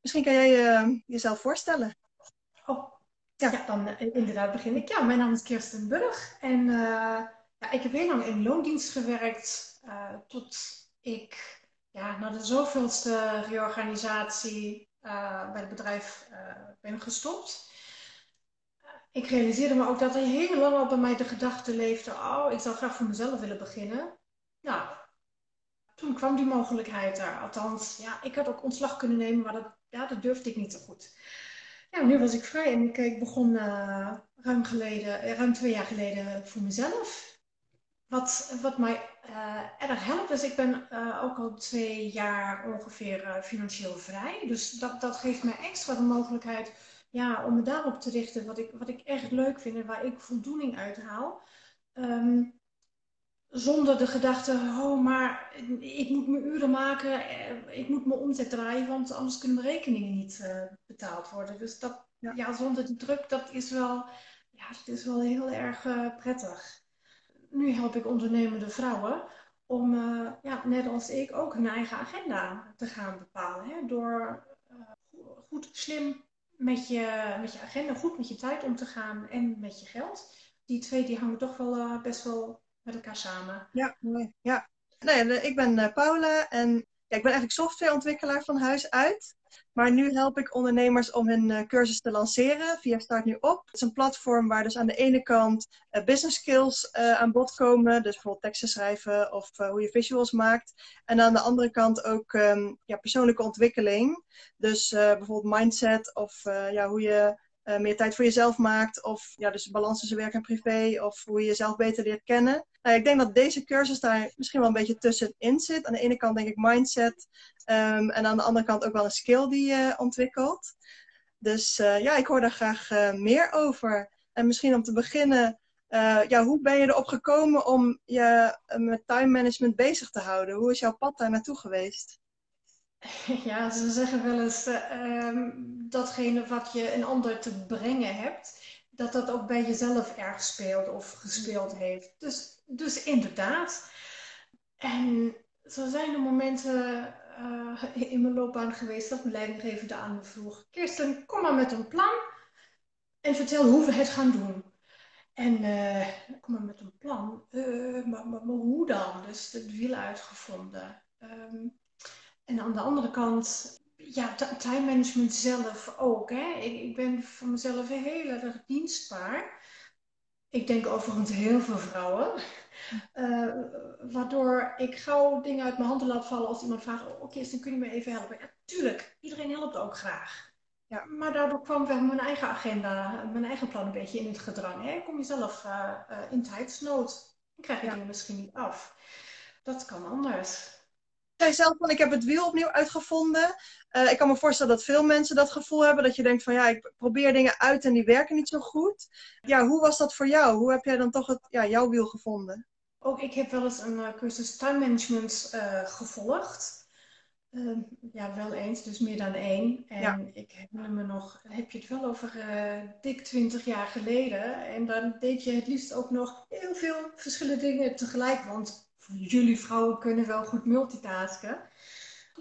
misschien kan jij jezelf voorstellen. Oh, ja. ja dan inderdaad begin ik. Ja, mijn naam is Kirsten Burg en ja, ik heb heel lang in loondienst gewerkt tot ik ja, na de zoveelste reorganisatie bij het bedrijf ben gestopt ik realiseerde me ook dat er heel lang al bij mij de gedachte leefde: oh, ik zou graag voor mezelf willen beginnen. Nou, toen kwam die mogelijkheid daar. Althans, ja, ik had ook ontslag kunnen nemen, maar dat, ja, dat durfde ik niet zo goed. Ja, nu was ik vrij en ik, begon uh, ruim, geleden, eh, twee jaar geleden voor mezelf. Wat, wat mij uh, erg helpt, is ik ben ook al twee jaar ongeveer financieel vrij. Dus dat, dat geeft mij extra de mogelijkheid ja, om me daarop te richten wat ik, wat ik echt leuk vind en waar ik voldoening uit haal. Ehm, zonder de gedachte, oh, maar ik moet mijn uren maken, eh, ik moet mijn omzet draaien, want anders kunnen mijn rekeningen niet uh, betaald worden. Dus dat, ja. zonder die druk, dat is wel, ja, dat is wel heel erg uh, prettig. Nu help ik ondernemende vrouwen om, uh, ja, net als ik, ook hun eigen agenda te gaan bepalen. Hè? Door goed, slim met je, met je agenda, goed met je tijd om te gaan en met je geld. Die twee die hangen toch wel best wel met elkaar samen. Ja, mooi. Ja. Nee, nou ik ben uh, Paula en ja, ik ben eigenlijk softwareontwikkelaar van huis uit. Maar nu help ik ondernemers om hun uh, cursus te lanceren via Start Nu Op. Het is een platform waar dus aan de ene kant business skills aan bod komen. Dus bijvoorbeeld teksten schrijven of hoe je visuals maakt. En aan de andere kant ook um, ja, persoonlijke ontwikkeling. Dus bijvoorbeeld mindset of ja, hoe je uh, meer tijd voor jezelf maakt. Of ja, dus balans tussen werk en privé. Of hoe je jezelf beter leert kennen. Nou, ik denk dat deze cursus daar misschien wel een beetje tussenin zit. Aan de ene kant denk ik mindset. Um, en aan de andere kant ook wel een skill die je ontwikkelt. Dus uh, ja, ik hoor daar graag uh, meer over. En misschien om te beginnen. ja, hoe ben je erop gekomen om je met time management bezig te houden? Hoe is jouw pad daar naartoe geweest? Ja, ze zeggen wel eens uh, datgene wat je een ander te brengen hebt, dat dat ook bij jezelf erg speelt of gespeeld heeft. Dus, dus inderdaad. En zo zijn er momenten uh, in mijn loopbaan geweest dat mijn leidinggevende aan me vroeg: Kirsten, kom maar met een plan en vertel hoe we het gaan doen. En uh, kom maar met een plan. Maar, maar, maar, hoe dan? Dus het wiel uitgevonden. Um, en aan de andere kant, ja, time management zelf ook. Hè? Ik, ik ben voor mezelf heel erg dienstbaar. Ik denk overigens heel veel vrouwen. Uh, waardoor ik gauw dingen uit mijn handen laat vallen als iemand vraagt: Oké, oh, dan kun je me even helpen? Ja, tuurlijk, iedereen helpt ook graag. Ja, maar daardoor kwam wel mijn eigen agenda, mijn eigen plan een beetje in het gedrang. Hè? Kom je zelf uh, uh, in tijdsnood, dan krijg je ja. dingen misschien niet af. Dat kan anders zei zelf van, ik heb het wiel opnieuw uitgevonden. Uh, ik kan me voorstellen dat veel mensen dat gevoel hebben. Dat je denkt van, ja, ik probeer dingen uit en die werken niet zo goed. Ja, hoe was dat voor jou? Hoe heb jij dan toch het, ja, jouw wiel gevonden? Ook ik heb wel eens een uh, cursus time management uh, gevolgd. Ehm, ja, wel eens, dus meer dan één. En ja. ik herinner me nog, heb je het wel over dik twintig jaar geleden. En dan deed je het liefst ook nog heel veel verschillende dingen tegelijk. Want jullie vrouwen kunnen wel goed multitasken.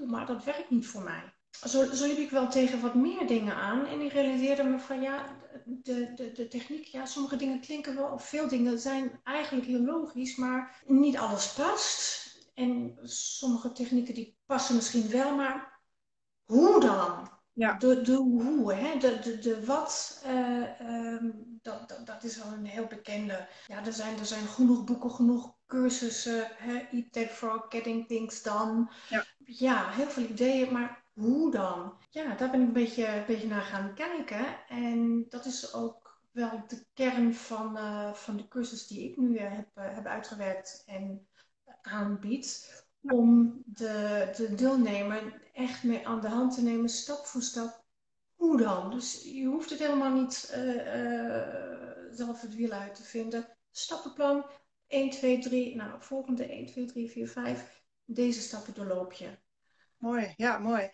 Maar dat werkt niet voor mij. Zo, zo liep ik wel tegen wat meer dingen aan. En ik realiseerde me van ja, de, de, de techniek, ja, sommige dingen klinken wel, of veel dingen zijn eigenlijk heel logisch, maar niet alles past. En sommige technieken die passen misschien wel, maar hoe dan? Ja. De, de hoe, hè? De, de, de wat, uh, um, dat, dat, dat, is wel een heel bekende. Ja, er zijn, er zijn genoeg boeken, genoeg cursussen. Hè? Eat for Getting Things Done. Ja. ja, heel veel ideeën, maar hoe dan? Ja, daar ben ik een beetje, een beetje naar gaan kijken. En dat is ook wel de kern van, uh, van de cursus die ik nu uh, heb, heb uitgewerkt en aanbied om de, de deelnemer echt mee aan de hand te nemen, stap voor stap. Hoe dan? Dus je hoeft het helemaal niet uh, uh, zelf het wiel uit te vinden. Stappenplan 1, 2, 3. Nou, volgende 1, 2, 3, 4, 5. Deze stappen doorloop je. Mooi, ja, mooi.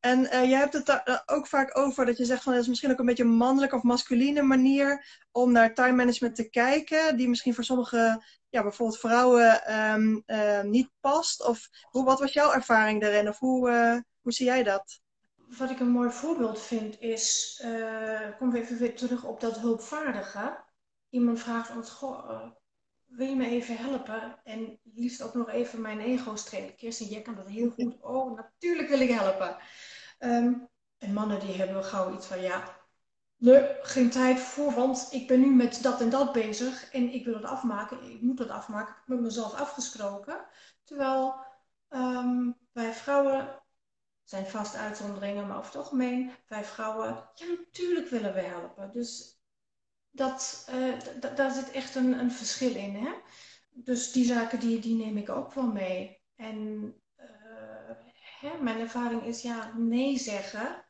En uh, je hebt het daar ook vaak over dat je zegt van het is misschien ook een beetje een mannelijke of masculine manier om naar time management te kijken, die misschien voor sommige, ja, bijvoorbeeld vrouwen um, uh, niet past. Of hoe, wat was jouw ervaring daarin? Of hoe, uh, hoe zie jij dat? Wat ik een mooi voorbeeld vind is, uh, kom even weer terug op dat hulpvaardige. Iemand vraagt ons, goh, uh, wil je me even helpen? En liefst ook nog even mijn ego strelen. Kirsten, jij kan dat heel goed. Oh, natuurlijk wil ik helpen. Um, en mannen die hebben gauw iets van, ja, nee, geen tijd voor, want ik ben nu met dat en dat bezig en ik wil het afmaken. Ik moet het afmaken. Ik heb met mezelf afgesproken. Terwijl um, wij vrouwen zijn vast uitzonderingen, maar over het algemeen, wij vrouwen, ja, natuurlijk willen we helpen. Dus dat, uh, daar zit echt een, een verschil in. Hè? Dus die zaken die, die neem ik ook wel mee. En uh, hè, mijn ervaring is, ja, nee zeggen,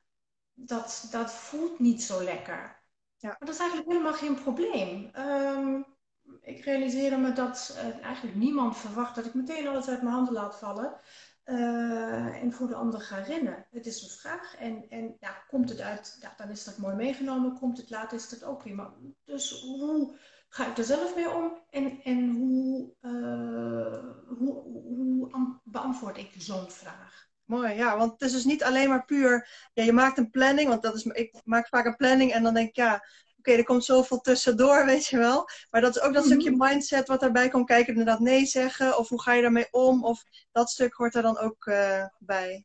dat, dat voelt niet zo lekker. Ja. Maar dat is eigenlijk helemaal geen probleem. Um, ik realiseerde me dat uh, eigenlijk niemand verwacht dat ik meteen alles uit mijn handen laat vallen. Uh, en voor de ander ga rennen. Het is een vraag. En, en ja, komt het uit, ja, dan is dat mooi meegenomen. Komt het laat, is dat ook prima. Dus hoe ga ik er zelf mee om? En, en hoe, uh, hoe, hoe beantwoord ik zo'n vraag? Mooi, ja, want het is dus niet alleen maar puur, ja, je maakt een planning, want dat is, ik maak vaak een planning en dan denk ik, ja, er komt zoveel tussendoor, weet je wel. Maar dat is ook dat mhm. stukje mindset wat daarbij komt kijken, inderdaad nee zeggen, of hoe ga je daarmee om, of dat stuk hoort er dan ook uh, bij.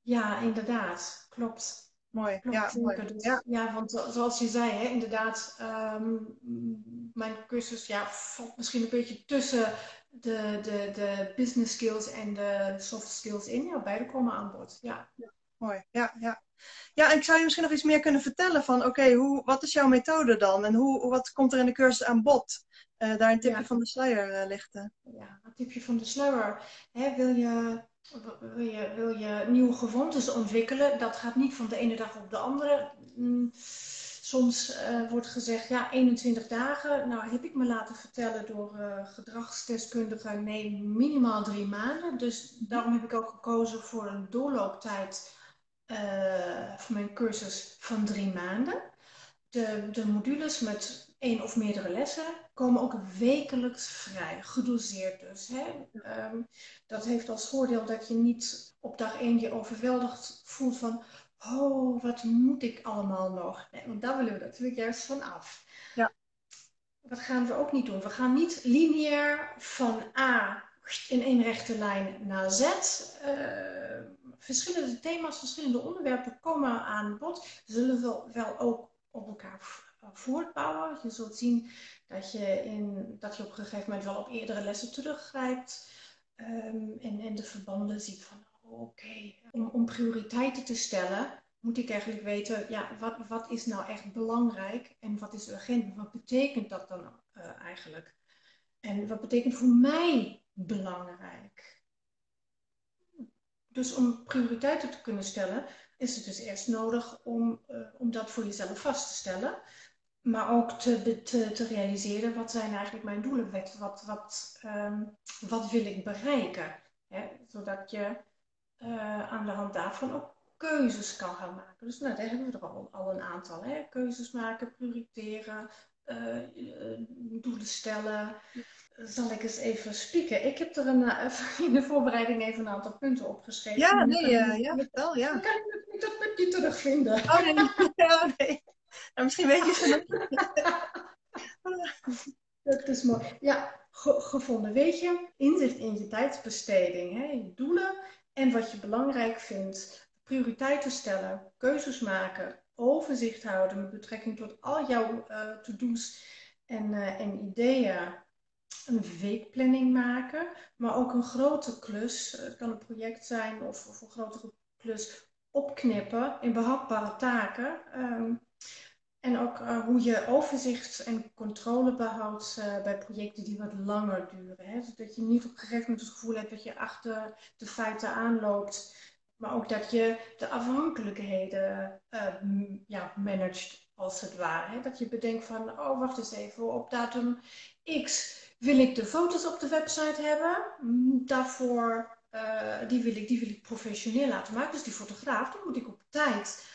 Ja, inderdaad, klopt. Mooi, ja, mooi. Dus, ja. ja. want zoals je zei, hè, inderdaad, um, mijn cursus ja, valt misschien een beetje tussen de, de, de business skills en de soft skills in. Ja, beide komen aan bod. Ja. ja. Mooi, ja, ja. Ja, en ik zou je misschien nog iets meer kunnen vertellen van, oké, hoe wat is jouw methode dan? En hoe, wat komt er in de cursus aan bod? Uh, daar een tipje van de sluier uh, lichten. Ja, een tipje van de sluier. Hè, wil, je, wil, je, wil je nieuwe gewoontes ontwikkelen? Dat gaat niet van de ene dag op de andere. Mm Soms uh, wordt gezegd, ja, 21 dagen. Nou, heb ik me laten vertellen door uh, gedragsdeskundigen, nee, minimaal drie maanden. Dus daarom heb ik ook gekozen voor een doorlooptijd uh, voor mijn cursus van drie maanden. De, de modules met één of meerdere lessen komen ook wekelijks vrij, gedoseerd dus. Hè? Um, dat heeft als voordeel dat je niet op dag één je overweldigd voelt van oh, wat moet ik allemaal nog? Nee, want daar willen we natuurlijk juist van af. Ja. Wat gaan we ook niet doen? We gaan niet lineair van A in één rechte lijn naar Z. Uh, verschillende thema's, verschillende onderwerpen komen aan bod. Zullen we wel ook op elkaar voortbouwen. Je zult zien dat je, in, dat je op een gegeven moment wel op eerdere lessen teruggrijpt. Um, en, en de verbanden ziet van oké, om, om, prioriteiten te stellen, moet ik eigenlijk weten, ja, wat, wat is nou echt belangrijk en wat is urgent? Wat betekent dat dan uh, eigenlijk? En wat betekent voor mij belangrijk? Dus om prioriteiten te kunnen stellen, is het dus eerst nodig om, uh, om dat voor jezelf vast te stellen. Maar ook te, te, te realiseren, wat zijn eigenlijk mijn doelen? Wat, wat, wat, um, wat wil ik bereiken? Hè? Zodat je uh, aan de hand daarvan ook keuzes kan gaan maken. Dus nou, daar hebben we er al, al een aantal. Hè? Keuzes maken, prioriteren, uh, doelen stellen. Zal ik eens even spieken? Ik heb er een, in de voorbereiding even een aantal punten opgeschreven. Ja, nee, uh, ja, vertel, ja. Dan kan ik het dat niet terugvinden. Oh nee, ja, nee. Nou, misschien weet je ze Dat is mooi. Ja, ge gevonden. Weet je, inzicht in je tijdsbesteding, hè, je doelen en wat je belangrijk vindt. Prioriteiten stellen, keuzes maken, overzicht houden met betrekking tot al jouw uh, to-do's en, uh, en ideeën. Een weekplanning maken, maar ook een grote klus. Het kan een project zijn of, of een grotere klus opknippen in behapbare taken. Um, en ook uh, hoe je overzicht en controle behoudt uh, bij projecten die wat langer duren. Hè? Zodat je niet op een gegeven moment het gevoel hebt dat je achter de feiten aanloopt. Maar ook dat je de afhankelijkheden ja, managt, als het ware. Hè? Dat je bedenkt van, oh wacht eens even, op datum X wil ik de foto's op de website hebben. Daarvoor, die, wil ik, die wil ik professioneel laten maken. Dus die fotograaf, die moet ik op tijd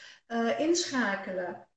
inschakelen.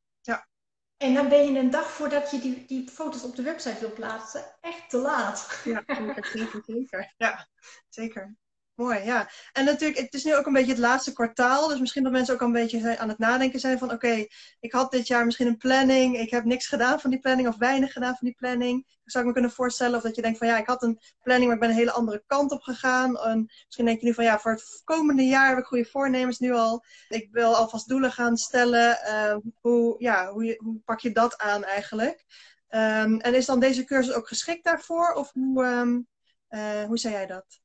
En dan ben je een dag voordat je die, die foto's op de website wil plaatsen echt te laat. Ja, zeker, zeker, zeker. Ja, zeker. Mooi, ja. En natuurlijk, het is nu ook een beetje het laatste kwartaal. Dus misschien dat mensen ook al een beetje aan het nadenken zijn van... oké, ik had dit jaar misschien een planning. Ik heb niks gedaan van die planning of weinig gedaan van die planning. Zou ik me kunnen voorstellen of dat je denkt van... ja, ik had een planning, maar ik ben een hele andere kant op gegaan. En misschien denk je nu van ja, voor het komende jaar heb ik goede voornemens nu al. Ik wil alvast doelen gaan stellen. Uh, hoe, ja, hoe, hoe pak je dat aan eigenlijk? Um, en is dan deze cursus ook geschikt daarvoor? Of hoe, um, uh, hoe zei jij dat?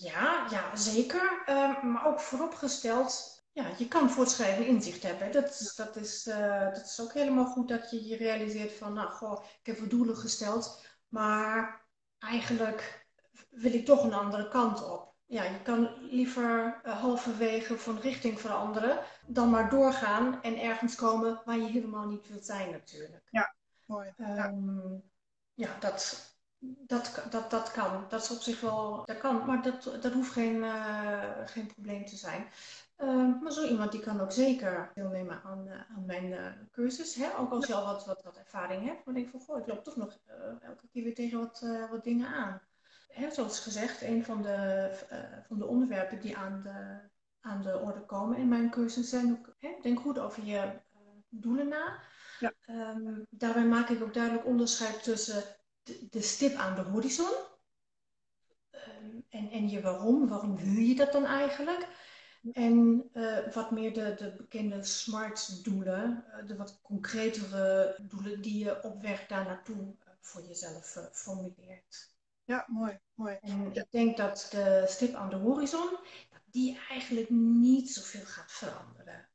Ja, ja zeker. Um, maar ook vooropgesteld, ja, je kan voortschrijven inzicht hebben. Dat, dat, is, uh, dat is ook helemaal goed dat je je realiseert van, nou goh, ik heb wat doelen gesteld, maar eigenlijk wil ik toch een andere kant op. Ja, je kan liever uh, halverwege van richting veranderen dan maar doorgaan en ergens komen waar je helemaal niet wilt zijn natuurlijk. Ja, mooi. Um, ja. ja, dat, dat, dat, dat kan. Dat is op zich wel, dat kan, maar dat, dat hoeft geen, uh, geen probleem te zijn. Uh, maar zo iemand die kan ook zeker deelnemen aan, uh, aan mijn uh, cursus. Hè? Ook als je al wat, wat, wat ervaring hebt. Maar denk ik van, goh, ik loop toch nog elke keer weer tegen wat, wat dingen aan. Hè? Zoals gezegd, een van de, van de onderwerpen die aan de, aan de orde komen in mijn cursus zijn ook, hè? denk goed over je doelen na. Ja. Um, daarbij maak ik ook duidelijk onderscheid tussen de, stip aan de horizon. Um, en, en je waarom, waarom wil je dat dan eigenlijk? En uh, wat meer de, de bekende SMART-doelen, uh, de wat concretere doelen die je op weg daar naartoe uh, voor jezelf formuleert. Ja, mooi. mooi. En ik denk dat de stip aan de horizon, die eigenlijk niet zoveel gaat veranderen.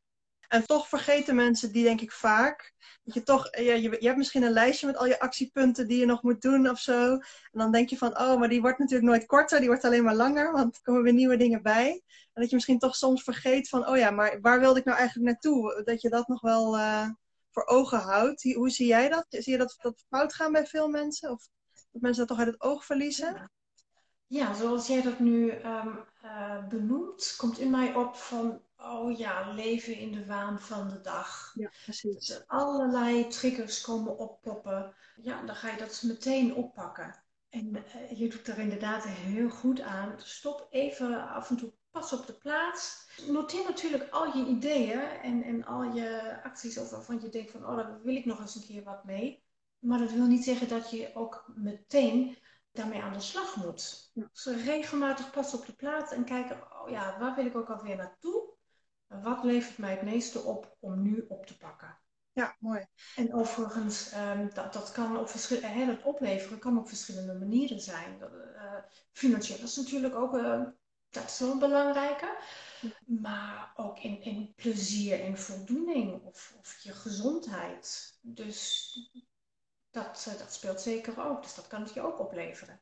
En toch vergeten mensen die denk ik vaak. Dat je toch, ja, je, je hebt misschien een lijstje met al je actiepunten die je nog moet doen of zo. En dan denk je van, oh, maar die wordt natuurlijk nooit korter, die wordt alleen maar langer, want er komen weer nieuwe dingen bij. En dat je misschien toch soms vergeet van, oh ja, maar waar wilde ik nou eigenlijk naartoe? Dat je dat nog wel uh, voor ogen houdt. Hoe zie jij dat? Zie je dat, dat fout gaan bij veel mensen? Of dat mensen dat toch uit het oog verliezen? Ja, zoals jij dat nu um, uh, benoemt, komt in mij op van oh ja, leven in de waan van de dag. Ja, precies. Dat allerlei triggers komen oppoppen. Ja, dan ga je dat meteen oppakken. En uh, je doet er inderdaad heel goed aan. Stop even af en toe pas op de plaats. Noteer natuurlijk al je ideeën en, en al je acties of waarvan je denkt van, oh, daar wil ik nog eens een keer wat mee. Maar dat wil niet zeggen dat je ook meteen daarmee aan de slag moet. Ja. Dus regelmatig pas op de plaats en kijken, oh ja, waar wil ik ook alweer naartoe? Wat levert mij het meeste op om nu op te pakken? Ja, mooi. En overigens, um, dat, dat kan op verschillende, het opleveren kan op verschillende manieren zijn. Dat, uh, financieel is natuurlijk ook, uh, dat is wel een belangrijke. Maar ook in, in plezier en voldoening of, of je gezondheid. Dus dat, uh, dat speelt zeker ook. Dus dat kan het je ook opleveren.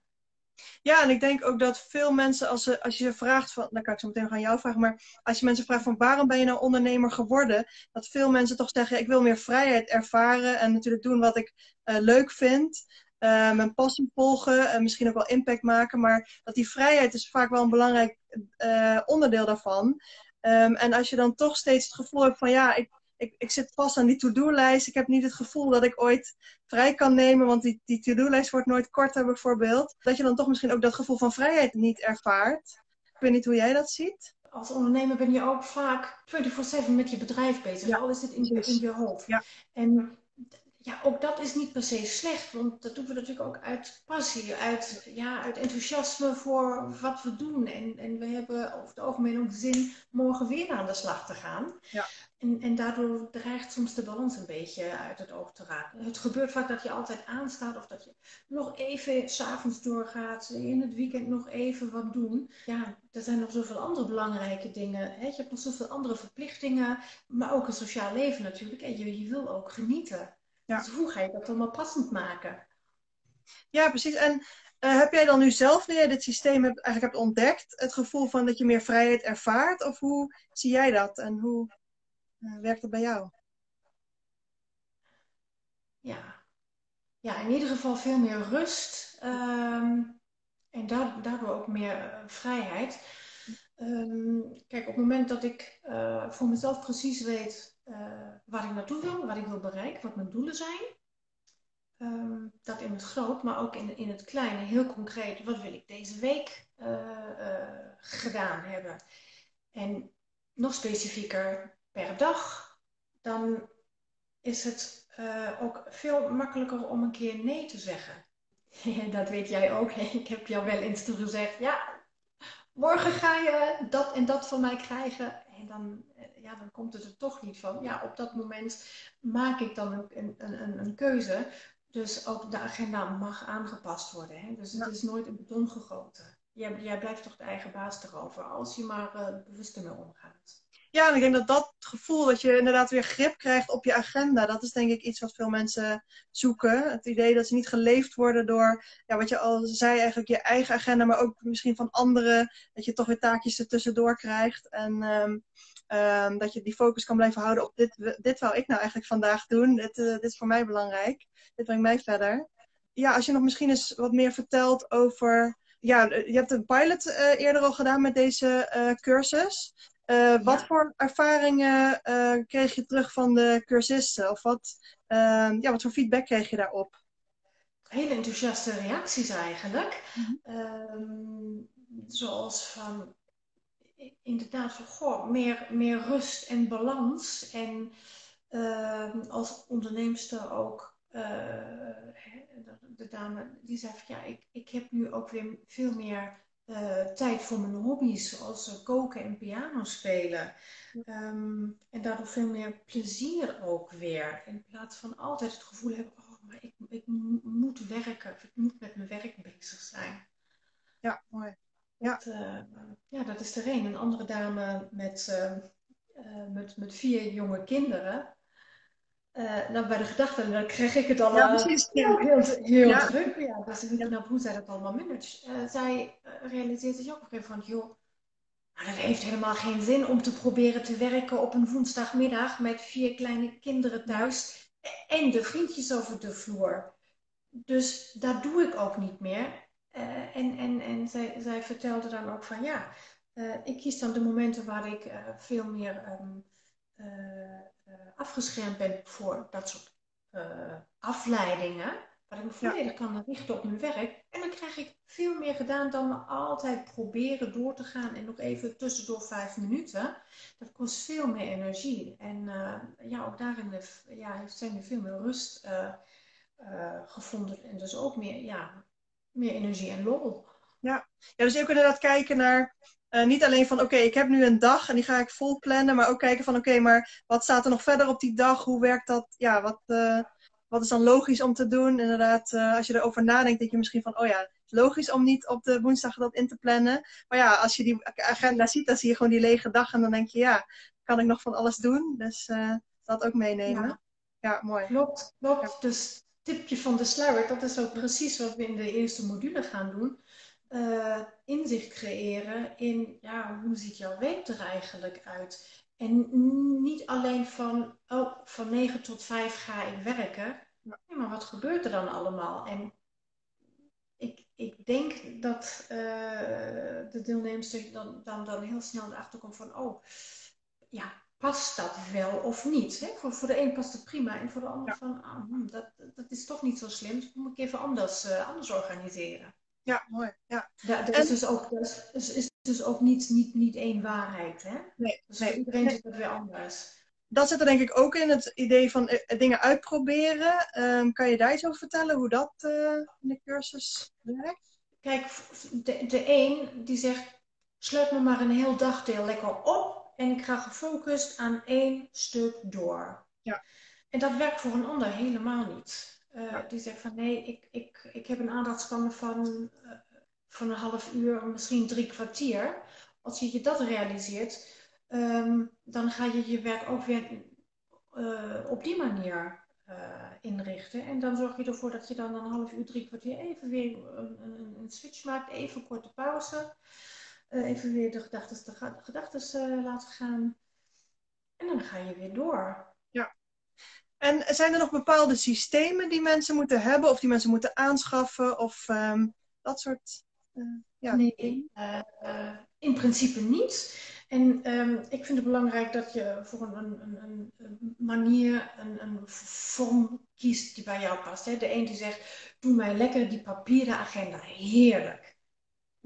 Ja, en ik denk ook dat veel mensen, als, ze, als je ze vraagt van, dan kan ik zo meteen gaan jou vragen, maar als je mensen vraagt van waarom ben je nou ondernemer geworden, dat veel mensen toch zeggen, ik wil meer vrijheid ervaren en natuurlijk doen wat ik uh, leuk vind, uh, mijn passie volgen en misschien ook wel impact maken, maar dat die vrijheid is vaak wel een belangrijk uh, onderdeel daarvan. Um, en als je dan toch steeds het gevoel hebt van ja, ik, ik, ik zit vast aan die to-do-lijst. Ik heb niet het gevoel dat ik ooit vrij kan nemen, want die, die to-do-lijst wordt nooit korter bijvoorbeeld. Dat je dan toch misschien ook dat gevoel van vrijheid niet ervaart. Ik weet niet hoe jij dat ziet. Als ondernemer ben je ook vaak 24-7 met je bedrijf bezig. Ja. Al is het in, je, in je hoofd. Ja. En ja, ook dat is niet per se slecht, want dat doen we natuurlijk ook uit passie, uit, ja, uit enthousiasme voor wat we doen. En, en we hebben over het algemeen ook zin morgen weer aan de slag te gaan. Ja. En, en daardoor dreigt soms de balans een beetje uit het oog te raken. Het gebeurt vaak dat je altijd aanstaat of dat je nog even s'avonds doorgaat, in het weekend nog even wat doen. Ja, er zijn nog zoveel andere belangrijke dingen. Hè? Je hebt nog zoveel andere verplichtingen, maar ook een sociaal leven natuurlijk. En je, je wil ook genieten. Ja. Dus hoe ga je dat allemaal passend maken? Ja, precies. En uh, heb jij dan nu zelf, nu jij dit systeem hebt, eigenlijk hebt ontdekt, het gevoel van dat je meer vrijheid ervaart? Of hoe zie jij dat en hoe werkt dat bij jou? Ja. ja, in ieder geval veel meer rust um, en daardoor ook meer uh, vrijheid. Um, kijk, op het moment dat ik voor mezelf precies weet waar ik naartoe wil, waar ik wil bereiken, wat mijn doelen zijn. ehm, dat in het groot, maar ook in, in het kleine, heel concreet, wat wil ik deze week gedaan hebben? En nog specifieker per dag, dan is het ook veel makkelijker om een keer nee te zeggen. dat weet jij ook. Ik heb jou wel eens gezegd, ja, morgen ga je dat en dat van mij krijgen. En dan, eh, ja, dan komt het er toch niet van. Ja, op dat moment maak ik dan een, een, een, een keuze. Dus ook de agenda mag aangepast worden. Hè? Dus het is nooit in beton gegoten. Jij, jij blijft toch de eigen baas erover, als je maar uh, bewust ermee omgaat. Ja, ik denk dat dat gevoel dat je inderdaad weer grip krijgt op je agenda, dat is denk ik iets wat veel mensen zoeken. Het idee dat ze niet geleefd worden door, ja, wat je al zei, eigenlijk je eigen agenda, maar ook misschien van anderen. Dat je toch weer taakjes ertussendoor krijgt. En ehm, ehm, dat je die focus kan blijven houden op dit, dit wou ik nou eigenlijk vandaag doen. Dit, uh, dit is voor mij belangrijk. Dit brengt mij verder. Ja, als je nog misschien eens wat meer vertelt over ja, je hebt een pilot uh, eerder al gedaan met deze uh, cursus. Uh, wat voor ervaringen uh, kreeg je terug van de cursisten? Of wat, uh, ja, wat voor feedback kreeg je daarop? Hele enthousiaste reacties eigenlijk. Mm -hmm. zoals van, inderdaad, van, goh, meer, meer rust en balans. En ehm, als onderneemster ook, eh, de dame die zei van, ja, ik, ik heb nu ook weer veel meer uh, tijd voor mijn hobby's, zoals uh, koken en piano spelen. Um, en daardoor veel meer plezier ook weer. In plaats van altijd het gevoel hebben, oh, maar ik, ik moet werken, ik moet met mijn werk bezig zijn. Ja, mooi. Ja, dat, uh, ja, dat is er een. Een andere dame met, met, met vier jonge kinderen. Uh, nou, bij de gedachte, dan krijg ik het al ja, precies, ja. heel, heel ja. druk. Ja, dus ik nou, hoe zij dat allemaal managt. Uh, zij realiseert zich ook op een gegeven moment, joh, maar dat heeft helemaal geen zin om te proberen te werken op een woensdagmiddag met vier kleine kinderen thuis en de vriendjes over de vloer. Dus dat doe ik ook niet meer. en en, en zij, zij vertelde dan ook van, ja, ik kies dan de momenten waar ik veel meer... Um, uh, afgeschermd ben voor dat soort uh, afleidingen, waar ik me volledig ja. kan richten op mijn werk. En dan krijg ik veel meer gedaan dan altijd proberen door te gaan en nog even tussendoor vijf minuten. Dat kost veel meer energie. En ja, ook daarin ja, heeft zijn er veel meer rust gevonden en dus ook meer, ja, meer energie en lol. Ja. ja, dus je ook inderdaad kijken naar uh, niet alleen van oké, ik heb nu een dag en die ga ik vol plannen, maar ook kijken van oké, maar wat staat er nog verder op die dag? Hoe werkt dat? Ja, wat, uh, wat is dan logisch om te doen? Inderdaad, uh, als je erover nadenkt, denk je misschien van oh ja, het is logisch om niet op de woensdag dat in te plannen. Maar ja, als je die agenda ziet, dan zie je gewoon die lege dag en dan denk je ja, kan ik nog van alles doen? Dus dat ook meenemen. Ja, ja mooi. Klopt, klopt. Ja. Dus tipje van de sluier, dat is ook precies wat we in de eerste module gaan doen uh, inzicht creëren in ja, hoe ziet jouw week er eigenlijk uit. En niet alleen van, oh, van 9 tot 5 ga ik werken. Nee, maar wat gebeurt er dan allemaal? En ik, ik denk dat uh, de deelnemers dan, dan, dan heel snel erachter komt van, oh, ja, past dat wel of niet? Hè? Voor, voor de een past het prima en voor de ander ja. van, ah, hm, dat, dat is toch niet zo slim, dus moet ik even anders, uh, anders organiseren. Ja, mooi. Ja. ja er is, dus ook, er is, is dus ook niet, niet, niet één waarheid. Hè? Nee, dus nee. iedereen zit het weer anders. Dat zit er denk ik ook in, het idee van uh, dingen uitproberen. Um, kan je daar iets over vertellen, hoe dat uh, in de cursus werkt? Kijk, de, de een die zegt, sluit me maar een heel dagdeel lekker op en ik ga gefocust aan één stuk door. Ja. En dat werkt voor een ander helemaal niet. Uh, die zegt van nee, ik, ik, ik heb een aandachtspannen van, uh, van een half uur, misschien drie kwartier. Als je je dat realiseert, um, dan ga je je werk ook weer uh, op die manier inrichten. En dan zorg je ervoor dat je dan een half uur, drie kwartier even weer een, een, een switch maakt, even een korte pauze. even weer de gedachten de gedachten laten gaan. En dan ga je weer door. En zijn er nog bepaalde systemen die mensen moeten hebben of die mensen moeten aanschaffen of um, dat soort? Uh, ja. Nee, uh, uh, in principe niet. En ehm, ik vind het belangrijk dat je voor een, een, een manier, een, een, vorm kiest die bij jou past. De een die zegt, doe mij lekker die papieren agenda, heerlijk.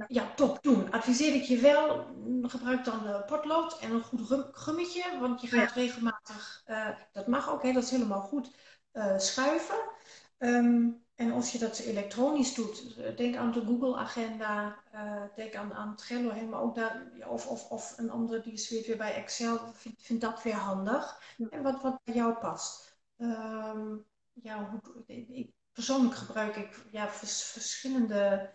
Ja, top, doen. Adviseer ik je wel, gebruik dan potlood en een goed gummetje, want je gaat regelmatig, uh, dat mag ook, hè, dat is helemaal goed, uh, schuiven. Um, en als je dat elektronisch doet, denk aan de Google-agenda, uh, denk aan, aan Trello, maar ook daar, of, of, of een andere die is weer bij Excel, vind, vind dat weer handig. En wat, wat bij jou past. Um, ja, hoe, ik, persoonlijk gebruik ik ja, verschillende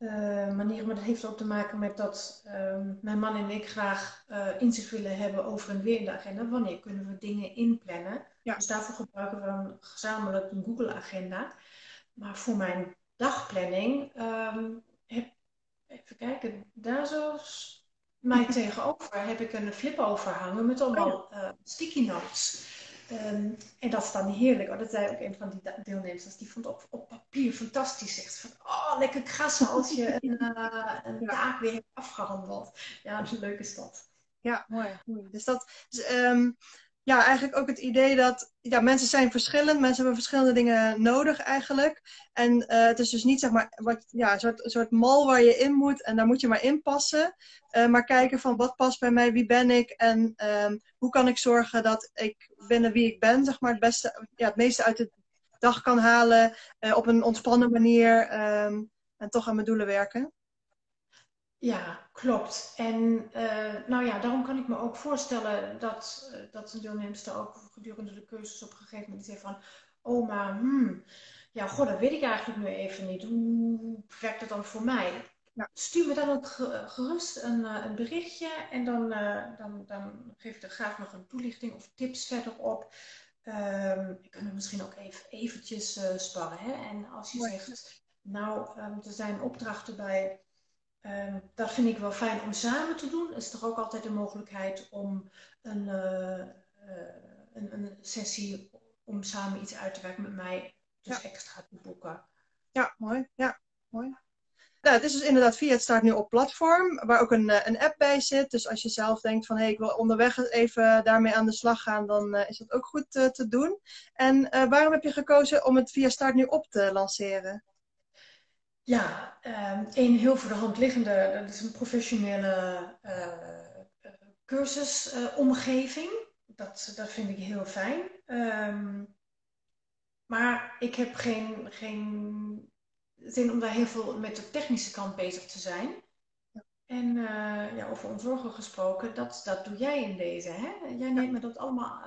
uh, manieren, maar dat heeft ook te maken met dat um, mijn man en ik graag uh, inzicht willen hebben over een weer in de agenda. Wanneer kunnen we dingen inplannen? Ja. Dus daarvoor gebruiken we dan gezamenlijk een Google-agenda. Maar voor mijn dagplanning, um, heb, even kijken, daar zo mij tegenover heb ik een flip over hangen met allemaal uh, sticky notes. Um, en dat is dan heerlijk. Oh, dat zei ook een van die deelnemers. Die vond op, op papier fantastisch. Zegt van, oh, lekker krassen als je een, uh, een taak weer hebt afgehandeld. Ja, dat is een leuke stad. Ja, mooi. Dus dat, dus, um, ja, eigenlijk ook het idee dat ja, mensen zijn verschillend, mensen hebben verschillende dingen nodig eigenlijk. En uh, het is dus niet zeg maar wat, ja, een soort, soort mal waar je in moet en daar moet je maar in passen. Uh, maar kijken van wat past bij mij, wie ben ik en um, hoe kan ik zorgen dat ik binnen wie ik ben, zeg maar, het, beste, ja, het meeste uit de dag kan halen uh, op een ontspannen manier um, en toch aan mijn doelen werken. Ja, klopt. En uh, nou ja, daarom kan ik me ook voorstellen dat, uh, dat een deelnemster ook gedurende de cursus op een gegeven moment zegt van, oh maar, hmm, ja, god, dat weet ik eigenlijk nu even niet. Hoe werkt dat dan voor mij? Nou, stuur me dan ook gerust een, uh, een berichtje en dan, dan, dan geef ik er graag nog een toelichting of tips verder op. Um, ik kan er misschien ook even eventjes sparren. Hè? En als je zegt, nou, um, er zijn opdrachten bij Um, dat vind ik wel fijn om samen te doen. Is toch ook altijd de mogelijkheid om een, uh, uh, een, een, sessie om samen iets uit te werken met mij, dus ja. extra te boeken. Ja, mooi. Ja, mooi. Nou, het is dus inderdaad via het staat nu op platform, waar ook een, een app bij zit. Dus als je zelf denkt van hé, hey, ik wil onderweg even daarmee aan de slag gaan, dan uh, is dat ook goed te doen. En waarom heb je gekozen om het via Start nu op te lanceren? Ja, um, een heel voor de hand liggende, dat is een professionele uh, cursusomgeving. Uh, dat, dat vind ik heel fijn. Um, maar ik heb geen, geen zin om daar heel veel met de technische kant bezig te zijn. En uh, ja, over ontzorgen gesproken, dat, dat doe jij in deze. Hè? Jij neemt me dat allemaal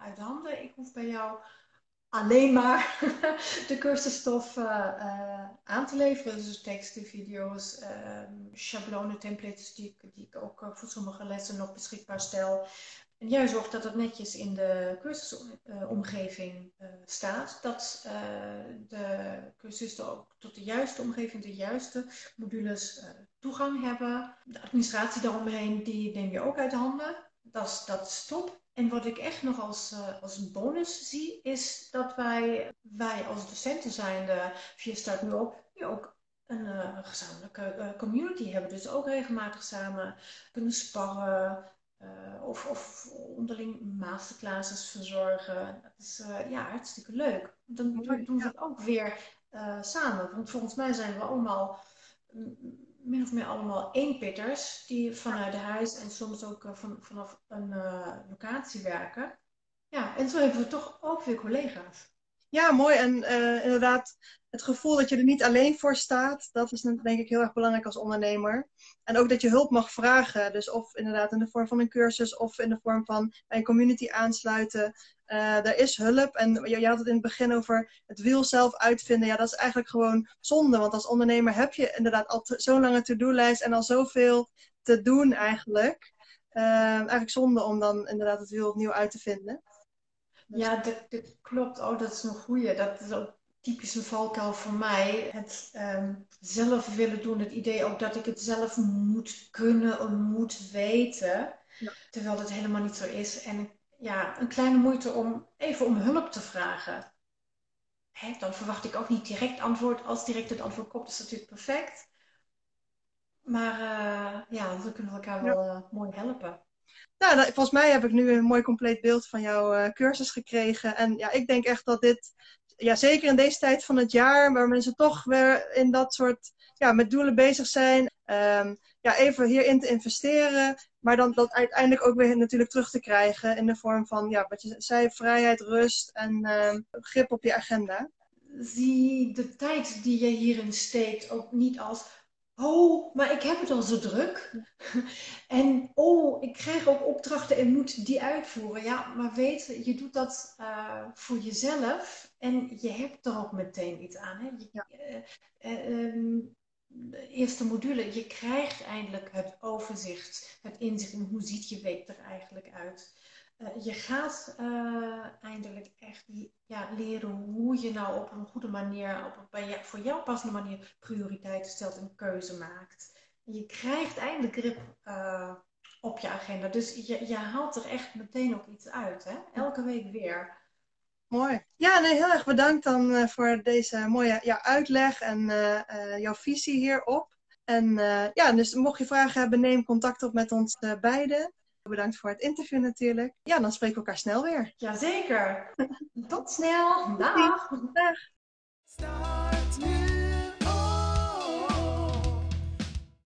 uit handen. Ik hoef bij jou alleen maar de cursusstof uh, uh, aan te leveren. Dus teksten, video's, um, schablonen, templates die, die ik ook uh, voor sommige lessen nog beschikbaar stel. En jij zorgt dat het netjes in de cursusomgeving staat. Dat de cursisten ook tot de juiste omgeving, de juiste modules toegang hebben. De administratie daaromheen, die neem je ook uit handen. Dat is, dat is top. En wat ik echt nog als, uh, als bonus zie, is dat wij, wij als docenten zijnde via Start Nu Op nu ook een uh, gezamenlijke uh, community hebben. Dus ook regelmatig samen kunnen sparren of, of onderling masterclasses verzorgen. Dat is ja, hartstikke leuk. Dan doen we het ook weer samen. Want volgens mij zijn we allemaal min of meer allemaal eenpitters die vanuit huis en soms ook uh, van, vanaf een uh, locatie werken. Ja, en zo hebben we toch ook weer collega's. Ja, mooi. En uh, inderdaad, het gevoel dat je er niet alleen voor staat, dat is denk ik heel erg belangrijk als ondernemer. En ook dat je hulp mag vragen. Dus of inderdaad in de vorm van een cursus of in de vorm van bij een community aansluiten. Uh, er is hulp. En je, had het in het begin over het wiel zelf uitvinden. Ja, dat is eigenlijk gewoon zonde. Want als ondernemer heb je inderdaad al zo'n lange to-do-lijst en al zoveel te doen eigenlijk. Uh, eigenlijk zonde om dan inderdaad het wiel opnieuw uit te vinden. Ja, dat, dat, klopt. Oh, dat is een goeie. Dat is ook typisch een valkuil voor mij. Het um, zelf willen doen. Het idee ook dat ik het zelf moet kunnen en moet weten. Ja. Terwijl het helemaal niet zo is. En ja, een kleine moeite om even om hulp te vragen. Hè, dan verwacht ik ook niet direct antwoord. Als direct het antwoord komt, is natuurlijk perfect. Maar ja, we kunnen elkaar wel mooi helpen. Nou, volgens mij heb ik nu een mooi compleet beeld van jouw cursus gekregen. En ja, ik denk echt dat dit, ja, zeker in deze tijd van het jaar, waar mensen toch weer in dat soort, ja, met doelen bezig zijn. Um, ja, even hierin te investeren, maar dan dat uiteindelijk ook weer natuurlijk terug te krijgen in de vorm van, ja, wat je zei, vrijheid, rust en uh, grip op je agenda. Zie de tijd die je hierin steekt ook niet als, oh, maar ik heb het al zo druk. en oh, ik krijg ook opdrachten en moet die uitvoeren. Ja, maar weet, je doet dat uh, voor jezelf en je hebt er ook meteen iets aan. Hè? Je, ja. uh, uh, de eerste module, je krijgt eindelijk het overzicht, het inzicht in hoe ziet je week er eigenlijk uit. Uh, je gaat uh, eindelijk echt ja, leren hoe je nou op een goede manier, op een voor jou passende manier prioriteiten stelt en keuze maakt. Je krijgt eindelijk grip uh, op je agenda. Dus je, je haalt er echt meteen ook iets uit. Hè? Elke week weer. Mooi. Ja, nee, heel erg bedankt dan voor deze mooie ja, uitleg en jouw visie hierop. En ja, dus mocht je vragen hebben, neem contact op met ons beiden. Bedankt voor het interview natuurlijk. Ja, dan spreken we elkaar snel weer. Jazeker. Tot snel. Dag. Dag.